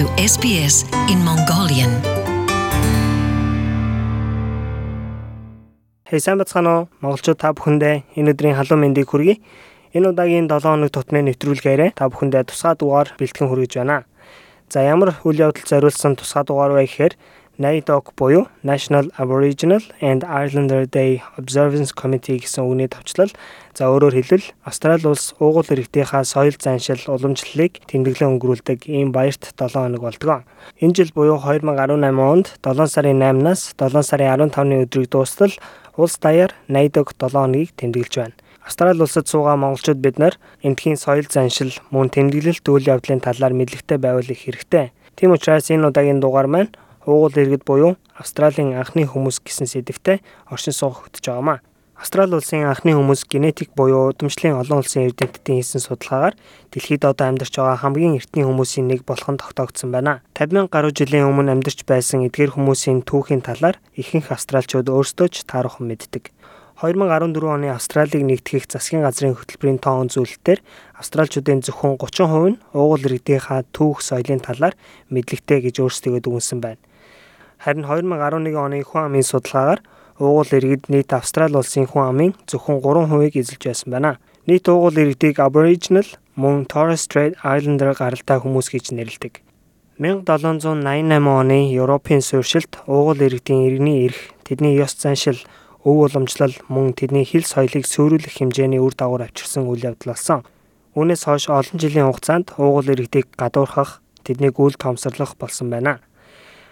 to SBS in Mongolian. Сайн бацгаана уу? Монголчууд та бүхэндээ энэ өдрийн халуун мэндийг хүргэе. Энэ удаагийн 7 хоног тутмын нэвтрүүлгээрээ та бүхэндээ тусгай дугаар бэлтгэн хүргэж байна. За ямар үйл явдал зориулсан тусгай дугаар вэ гэхээр NAIDOC буюу National Aboriginal and Islander Day Observance Committee гэсэн үгний товчлол за өөрөөр хэлбэл Австрали улс уугуул иргэдийнхаа соёл заншил уламжлалыг тэмдэглэн өнгөрүүлдэг ийм баярт 7 хоног болдгоо. Энэ жил буюу 2018 онд 7 сарын 8-наас 7 сарын 15-ны өдрийг дуустал улс даяар NAIDOC 7 хоногийг тэмдэглэж байна. Австрали улсад суугаа монголчууд бид нар эндхийн соёл заншил мөн тэмдэглэлт үйл явдлын талаар мэдлэгтэй байвал их хэрэгтэй. Тийм учраас энэ удаагийн дугаар маань уугуул иргэд буюу Австралийн анхны хүмүүс гэсэн сэдвтэй оршин суух хөтөж байгаамаа. Австрали улсын анхны хүмүүс генетик буюу удамшлын олон улсын эрдэмтдийн хийсэн судалгаагаар дэлхийд одоо амьдарч байгаа хамгийн эртний хүмүүсийн нэг болох нь тогтоогдсон байна. 50 мянган гаруй жилийн өмнө амьдарч байсан эдгээр хүмүүсийн түүхийн талаар ихэнх австралчууд өөрсдөө ч таархан мэддэг. 2014 оны Австралиг нэгтгэх засгийн газрын хөтөлбөрийн тоон үзүүлэлтээр австралчуудын зөвхөн 30% нь уугуул иргэдийнхаа түүх соёлын талаар мэдлэгтэй гэж өөрсдөө дүгнсэн байна. Харин 2011 оны хүн амын судалгаагаар уугуул иргэд нийт Австрали улсын хүн амын зөвхөн 3%-ийг эзэлж байсан байна. Нийт уугуул иргэдийг Aboriginal мөн Torres Strait Islander гаралтай хүмүүс гэж нэрлэдэг. 1788 оны Европын суурьшилт уугуул иргэдийн иргэний эрх, тэдний ёс заншил, өв уламжлал мөн тэдний хэл соёлыг сөөрүүлэх хэмжээний үр дагавар авчирсан үйл явдал болсон. Үүнээс хойш олон жилийн хугацаанд уугуул иргэдийг гадуурхах, тэднийг үл тоомсорлох болсон байна.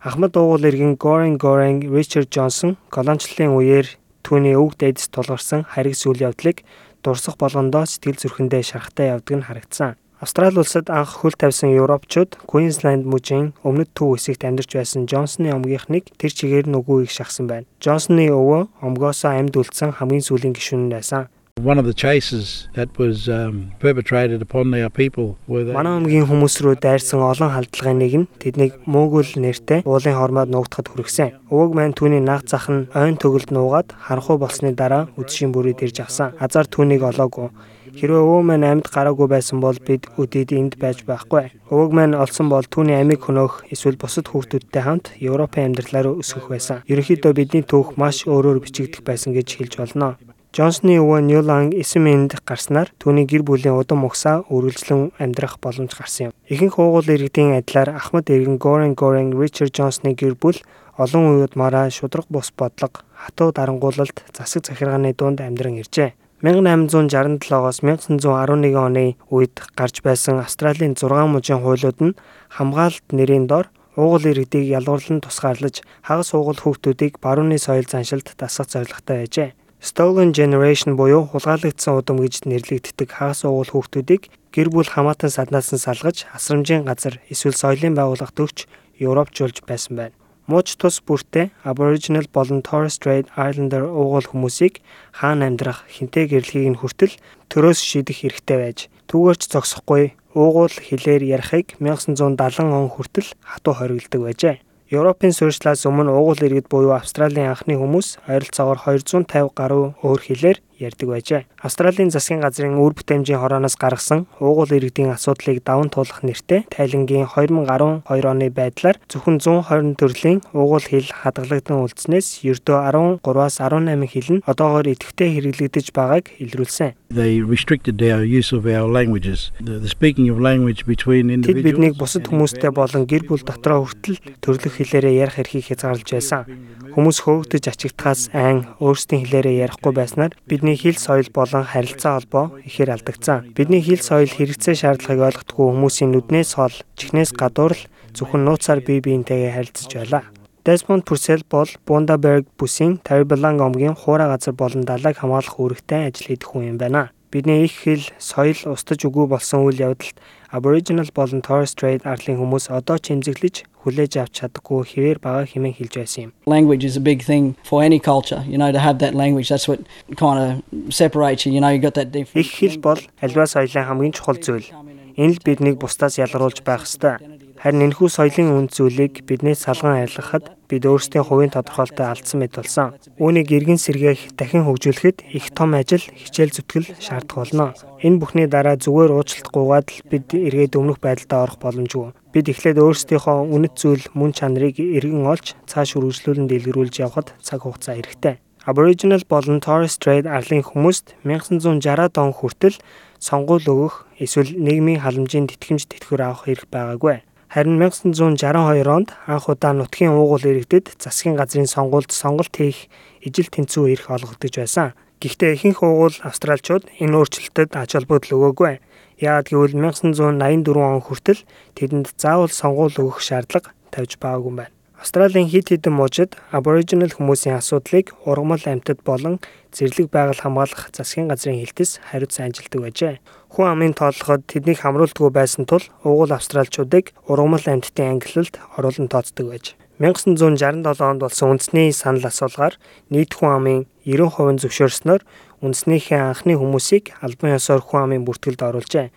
Ахмад уугуул иргэн Горен Горен Ричард Джонсон колоничлалын үеэр түүний өвөг дээдэс тулгарсан харигс үйл явдлыг дурсах болгондоо сэтгэл зүрхэндээ шарахтай явдаг нь харагдсан. Австрали улсад анх хөл тавьсан Европчууд Queensland мужийн өмнөд төв хэсэгт амьдарч байсан Джонсны омгийнхныг тэр чигээр нүгүү их шахсан байна. Джонсны өвөө омгоосоо амьд үлдсэн хамгийн сүүлийн гишүүн байсан. One of the chases that was um, perpetrated upon our people were that Манай омгийн хүмүүс рүү дайрсан олон халдлагын нэг нь тэднийг мөөгөл нэртэй уулын хормоод нуугдахад хүргэсэн. Өвөг маань түүний наг зах нь ойн төгөлд нуугаад харанхуй болсны дараа үдшийн бүрийд ирж авсан. Азар түүнийг олоогүй. Хэрвээ өвөө маань амьд гараагүй байсан бол бид өдөөд энд байж байхгүй. Өвөг маань олсон бол түүний амийг хөнөөх эсвэл бусад хүүхдүүдтэй хамт Европын амьдралаар өсгөх байсан. Ерөнхийдөө бидний түүх маш өөрөөр бичигдэх байсан гэж хэлж болно. Джонсны өвөө Ньюланг эсэмэнд гарснаар түүний гэр бүлийн удам угсаа үргэлжлэн амьдрах боломж гарсан юм. Ихэнх уугуул иргэдийн адилаар Ахмад иргэн Горен Горен Ричард Джонсны гэр бүл олон уууд мараа шудраг бус бодлого, хатуу дарангуулалт, засаг захиргааны дунд амьдран иржээ. 1867-оос 1911 оны үед гарч байсан Австралийн 6 мужийн хуулиуд нь хамгаалалт нэрийн дор уугуул иргэдийг ялгуурлан тусгаарлаж хагас уугуул хүүхдүүдийг барууны соёл заншилд дасгах зорилготой байжээ. Stolen Generation буюу хулгайлагдсан удам гэж нэрлэгддэг хагас уугуул хүүхдүүдийг гэр бүл хамаатан саднаас нь салгаж асрамжийн газар эсвэл соёлын байгууллагт өгч Европчулж байсан байна. Мууч тус бүртээ Aboriginal болон Torres Strait Islander уугуул хүмүүсийг хаана амьдрах, хинтээ гэрлэхийг нь хүртэл төрөөс шийдэх хэрэгтэй байж түүгээрч зогсохгүй уугуул хэлээр ярихыг 1970 он хүртэл хатуу хоригддаг байжээ. Европын суурьшлаас өмнө уугуул иргэд буюу Австралийн анхны хүмүүс ойролцоогоор 250 гаруй өөр хэлээр ярьдаг байжээ. Австралийн засгийн газрын үр бүтээмжийн хорооноос гаргасан уугуул иргэдийн асуудлыг даван туулах нэртэй тайлангийн 2012 оны байдлаар зөвхөн 120 төрлийн уугуул хэл хадгалагдсан үлдснээс ердөө 13-аас 18 хэл нь одоогоор идэвхтэй хэрэглэгдэж байгааг илрүүлсэн. They restricted our use of our languages. The, speaking of language between individuals. Тэд биднийг бусад хүмүүстэй болон гэр бүл дотроо хүртэл төрлөх хэлээрээ ярих эрхийг хязгаарлаж байсан. Хүмүүс хөөгдөж ачигдахаас айн өөрсдийн хэлээрээ ярихгүй байснаар бидний хэл соёл болон харилцаа холбоо ихээр алдагдсан. Бидний хэл соёл хэрэгцээ шаардлагыг ойлгохгүй хүмүүсийн нүднээс хол, чихнээс гадуур л зөвхөн нууцаар бие биентэйгээ харилцаж байлаа. Desmond Purcell бол Bundaberg бүсийн Terrebonne омгийн хуурай газар болон далайг хамгаалах үүрэгтэй ажил хийдэг хүн юм байна. Бидний их хэл, соёл устж үгүй болсон үйл явдалд Aboriginal болон Torres Strait арлын хүмүүс одоо ч эмзэглэж хүлээж авч чаддаггүй хэвээр байгаа хэмээн хэлж байсан юм. Language is a big thing for any culture. You know to have that language that's what kind of separates you. You know you got that different. Их хэл бол альва соёлын хамгийн чухал зүйл. Энэ л биднийг бусдаас ялгаруулж байх ёстой. Харин энэхүү соёлын үнд зүйлийг биднээс салган арилгахад бид өөрсдийн хувийн тодорхойлолтод алдсан мэт болсон. Үүнийг эргэн сэргээх, дахин хөгжүүлэхэд их том ажил, хичээл зүтгэл шаардах болно. Энэ бүхний дараа зүгээр уучлалтгүйгээд л бид эргээд өмнөх байдалдаа орох боломжгүй. Бид эхлээд өөрсдийнхөө үнэт зүйл, мөн чанарыг эргэн олж цааш үргэлжлүүлэн дэлгэрүүлж явхад цаг хугацаа хэрэгтэй. Aboriginal болон Torres Strait арлын хүмүүст 1960-аад он хүртэл сонгуул өгөх эсвэл нийгмийн халамжийн тэтгэмж тэтгэвэр авах эрх байгаагүй. Харин 1962 онд анх удаа нутгийн уугуул иргэдэд засгийн газрын сонгуульд сонголт хийх ижил тэнцүү эрх олгогдож байсан. Гэхдээ ихэнх уугуул австралчууд энэ өөрчлөлтөд ач холбогдол өгөөгүй. Яагад гэвэл 1984 он хүртэл тэдэнд заавал сонгуул өгөх шаардлага тавьж байгаагүй байна. Австралийн хид хідэн мужид Aboriginal хүмүүсийн асуудлыг ургамал амьтад болон зэрлэг байгаль хамгаалах засгийн газрын хэлтэс хариуцсан ажилтдаг байжээ. Хүн амын тооллоход тэднийг хамруулдаггүй байсан тул угуул австралчуудыг ургамал амьтдын ангиллалд оруулан тооцдог байж. 1967 онд болсон үндэсний санал асуулгаар нийт хүн амын 90% зөвшөөрснөөр үндэснийхээ анхны хүмүүсийг албан ёсоор хүн амын бүртгэлд оруулжээ.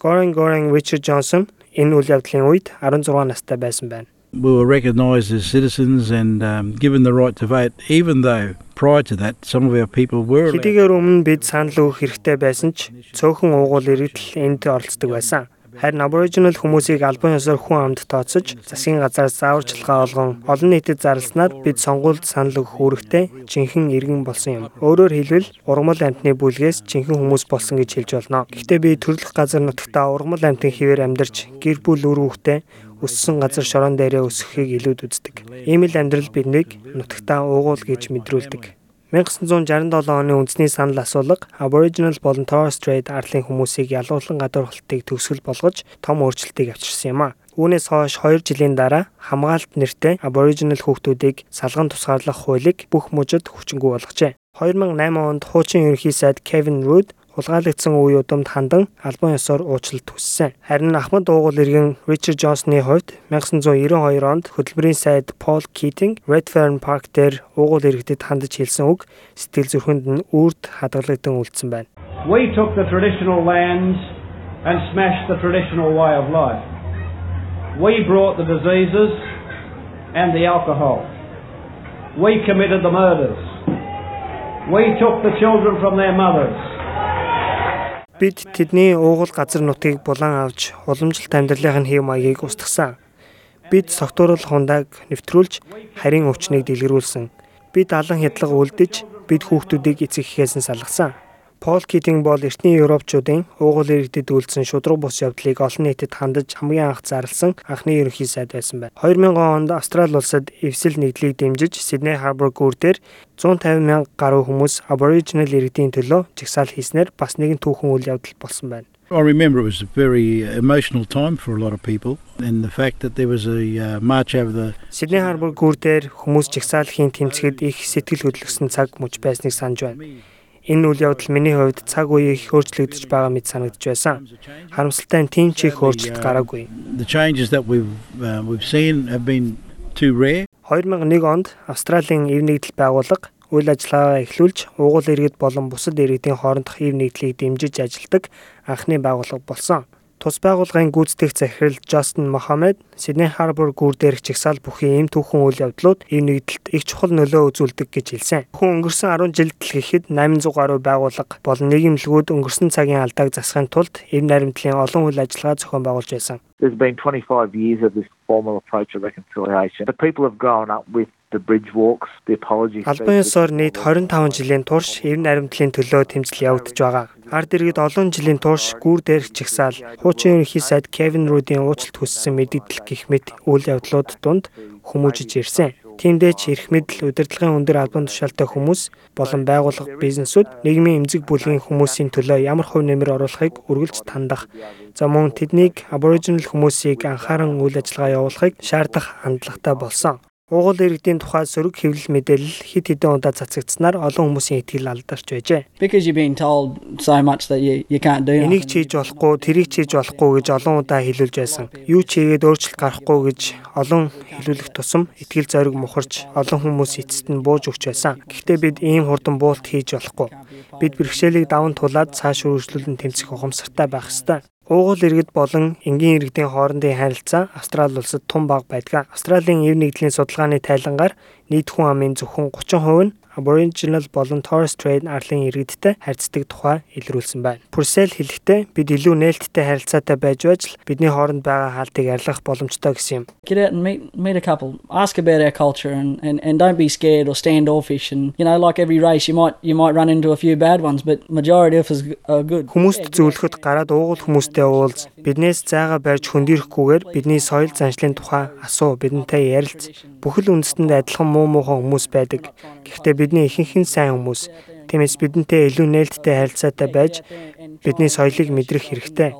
Горен Горен Richard Johnson энэ үйл явдлын үед 16 настай байсан байна. We were recognised as citizens and um, given the right to vote, even though prior to that some of our people were. allowed- Хэдийгээр өмнө бид санал өгөх хэрэгтэй байсан ч цөөхөн уугуул иргэдэл энд оролцдог байсан. Харин Aboriginal хүмүүсийг албан ёсоор хүн амд тооцож, засгийн газраас зааварчилгаа олгон олон нийтэд зарласнаар бид сонгуульд санал өгөх үүрэгтэй жинхэнэ иргэн болсон юм. Өөрөөр хэлбэл ургамал амьтны бүлгээс жинхэнэ хүмүүс болсон гэж хэлж болно. Гэхдээ би төрөлх газар нутагтаа ургамал амьтан хിവэр амьдарч гэр бүл үр хүүхдээ өссөн газар шорон дээрээ өсөхийг илүүд үздэг. Ийм л амьдрал биднийг нутагтаа уугуул гэж мэдрүүлдэг. 1967 оны үндэсний санал асуулга Aboriginal болон Torres Strait арлын хүмүүсийг ялгуулан гадуурхалтыг төгсгөл болгож том өөрчлөлтийг авчирсан юм а. Үүнээс хойш 2 жилийн дараа хамгаалалт нэртэй Aboriginal хүүхдүүдийг салган тусгаарлах хуулийг бүх мужид хүчингү болгожээ. 2008 онд хуучин ерөнхий сайд Kevin Rudd хулгайлагдсан үе удамд хандан албан ёсоор уучлалт хүссэн. Харин Ахмад уугуул иргэн Richard Johnson-ы хувьд 1992 онд хөтөлбөрийн сайд Paul Keating Redfern Park дээр уугуул иргэдэд хандаж хэлсэн үг сэтгэл зүрхэнд нь үрд хадгалагдсан үлдсэн байна. We took the traditional lands and smashed the traditional way of life. We brought the diseases and the alcohol. We committed the murders. We took the children from their mothers. Бид тэдний уугуул газар нутгийг булан авч уламжлалт амьдралын хэв маягийг устгасан. Бид согтууруулах хундааг нэвтрүүлж харийн өвчнийг дэлгэрүүлсэн. Бид алан хядлага үлдэж бид хүүхдүүдийг эцэг эхээс нь салгасан. Пол Китинг бол эртний Европчуудын уугуул иргэдэд үйлдсэн шудраг бус явдлыг олон нийтэд хандаж хамгийн анх зарласан анхны ерөнхий сайд байсан байна. 2000 онд Австрали улсад эвсэл нэгдлийг дэмжиж Сидней Харбор гүр дээр 150 мянга гаруй хүмүүс Aboriginal иргэдийн төлөө жагсаал хийснээр бас нэгэн түүхэн үйл явдал болсон байна. I remember it was a very emotional time for a lot of people, and the fact that there was a uh, march over the Сидней Харбор гүр дээр хүмүүс жагсаалхийн тэмцэхэд их сэтгэл хөдлөсөн цаг мөч байсныг санаж байна. Энэ үйл явдал миний хувьд цаг үеийн их өөрчлөгдөж байгаа мэт санагдж байсан. Харамсалтай нь тийм ч их өөрчлөлт гараагүй. the changes that we've uh. 2001 онд Австралийн эв нэгдэл байгууллага үйл ажиллагаагаа эхлүүлж уугуул иргэд болон бусад иргэдийн хоорондох эв нэгдлийг дэмжиж ажилдаг анхны байгууллага болсон. Тус байгууллагын гүйцэтгэх захирал Justin Mohammed Sydney Harbour гүр дээрх чагсаал бүхий ийм түүхэн үйл явдлууд эв нэгдэлд их чухал нөлөө үзүүлдэг гэж хэлсэн. Хүн өнгөрсөн 10 жилд гэхэд 800 гаруй байгууллага болон нийгэмлэгүүд өнгөрсөн цагийн алдааг засахын тулд эв наримтлын олон үйл ажиллагаа зохион байгуулж байсан. There's been 25 years of this formal approach of reconciliation. But people have grown up with Албан ёсоор нийт 25 жилийн турш эв наримтлын төлөө тэмцэл явагдаж байгаа. Ард иргэд олон жилийн турш гүр дээрх чагсаал хуучин ерөнхий сайд Кевин Рудийн уучлалт хүссэн мэдээлэл гих мэт үйл явдлууд донд хүмүүжиж ирсэн. Тиймдээч эрх мэдэл удирдлагын өндөр албан тушаалтай хүмүүс болон байгууллага бизнесүүд нийгмийн эмзэг бүлгийн хүмүүсийн төлөө ямар хувь нэмэр оруулахыг үргэлж тандах. За мөн тэднийг Aboriginal хүмүүсийг анхааран үйл ажиллагаа явуулахыг шаардах хандлагатай болсон. Уугуул иргэдийн тухай сөрөг хэвлэл мэдээлэл хит хитэн удаа цацагдсанаар олон хүмүүсийн итгэл алдарч байжээ. Энийг хийж болохгүй, тэрийг хийж болохгүй гэж олон удаа хэлүүлж байсан. Юу ч хийгээд өөрчлөлт гарахгүй гэж олон хэлүүлэх тусам итгэл зориг мухарч олон хүмүүс эцэст нь бууж өгч байсан. Гэхдээ бид ийм хурдан буулт хийж болохгүй. Бид бэрхшээлийг даван тулаад цааш үргэлжлүүлэн тэмцэх ухамсартай байх ёстой. Уугуул иргэд болон энгийн иргэдийн хоорондын харилцаа Австрали улсад тун бага байдаг. Австралийн эв нэгдлийн судалгааны тайлангаар нийт хүн амын зөвхөн 30% нь Aboriginal болон Torres Strait арлын иргэдтэй харьцдаг тухай илрүүлсэн байна. Purcell хэлэхдээ бид илүү нээлттэй харилцаатай байж байж л бидний хооронд байгаа хаалтыг арилгах боломжтой гэсэн юм. Get out and meet meet a couple. Ask about our culture and, and, and don't be scared or standoffish. And you know, like every race, you might you might run into a few bad ones, but majority of us are good. Хүмүүст зөвлөхөд гараад уугуул хүмүүстэй уулз, биднээс зайгаа барьж хөндөрөхгүйгээр бидний соёл заншлын тухай асуу, бидэнтэй ярилц. Бүхэл үндэстэнд адилхан муу муухай хүмүүс байдаг. Гэхдээ бидний ихэнх нь сайн хүмүүс. Тиймээс бидэнтэй илүү нээлттэй харилцаатай байж бидний соёлыг мэдрэх хэрэгтэй.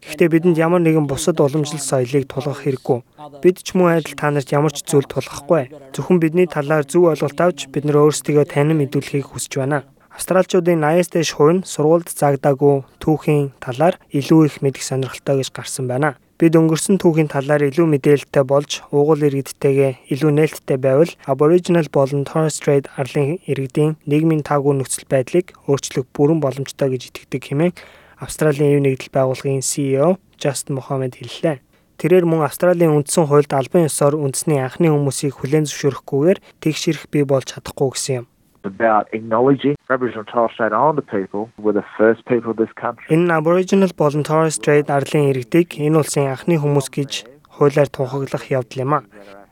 Гэхдээ бидэнд ямар нэгэн бусад уламжлал соёлыг тулгах хэрэггүй. Бид ч мөн адил та нарт ямар ч зүйл тулгахгүй. Зөвхөн бидний талаар зөв ойлголт авч бид нар өөрсдийгөө танин мэдүүлэхийг хүсэж байна. Австралчуудын 80-аас дээш хувь нь сургуульд загдаагүй түүхийн талаар илүү их мэдэх сонирхолтой гэж гарсан байна. Бид өнгөрсөн түүхийн талаар илүү мэдээлэлтэй болж уугуул иргэдтэйгээ илүү нээлттэй байвал Aboriginal болон Torres Strait арлын иргэдийн нийгмийн таагүй нөхцөл байдлыг өөрчлөх бүрэн боломжтой гэж итгэдэг хэмээн Австралийн ив нэгдэл байгууллагын CEO Justin Mohammed хэллээ. Тэрээр мөн Австралийн үндсэн хуульд албан ёсоор үндэсний анхны хүмүүсийг хүлээн зөвшөөрөхгүйгээр тэгшэрх бий болж чадахгүй гэсэн юм about acknowledging Aboriginal Torres Strait Islander people were the first people of this country. Энэ Aboriginal болон Torres Strait арлын иргэдийг энэ улсын анхны хүмүүс гэж хуулиар тунхаглах явдал юм а.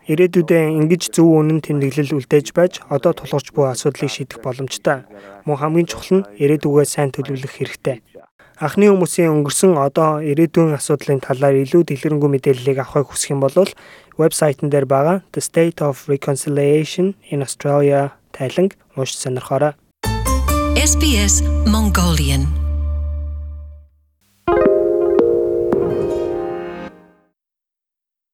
Ирээдүйдээ ингэж зөв үнэн тэмдэглэл үлдээж байж одоо тулгарч буй асуудлыг шийдэх боломжтой. Мөн хамгийн чухал нь ирээдүгөө сайн төлөвлөх хэрэгтэй. Анхны хүмүүсийн өнгөрсөн одоо ирээдүйн асуудлын талаар илүү дэлгэрэнгүй мэдээллийг авахыг хүсэх юм бол вебсайтн дээр байгаа The State of Reconciliation in Australia тайланг уншиж сонирхоорой. SBS Mongolian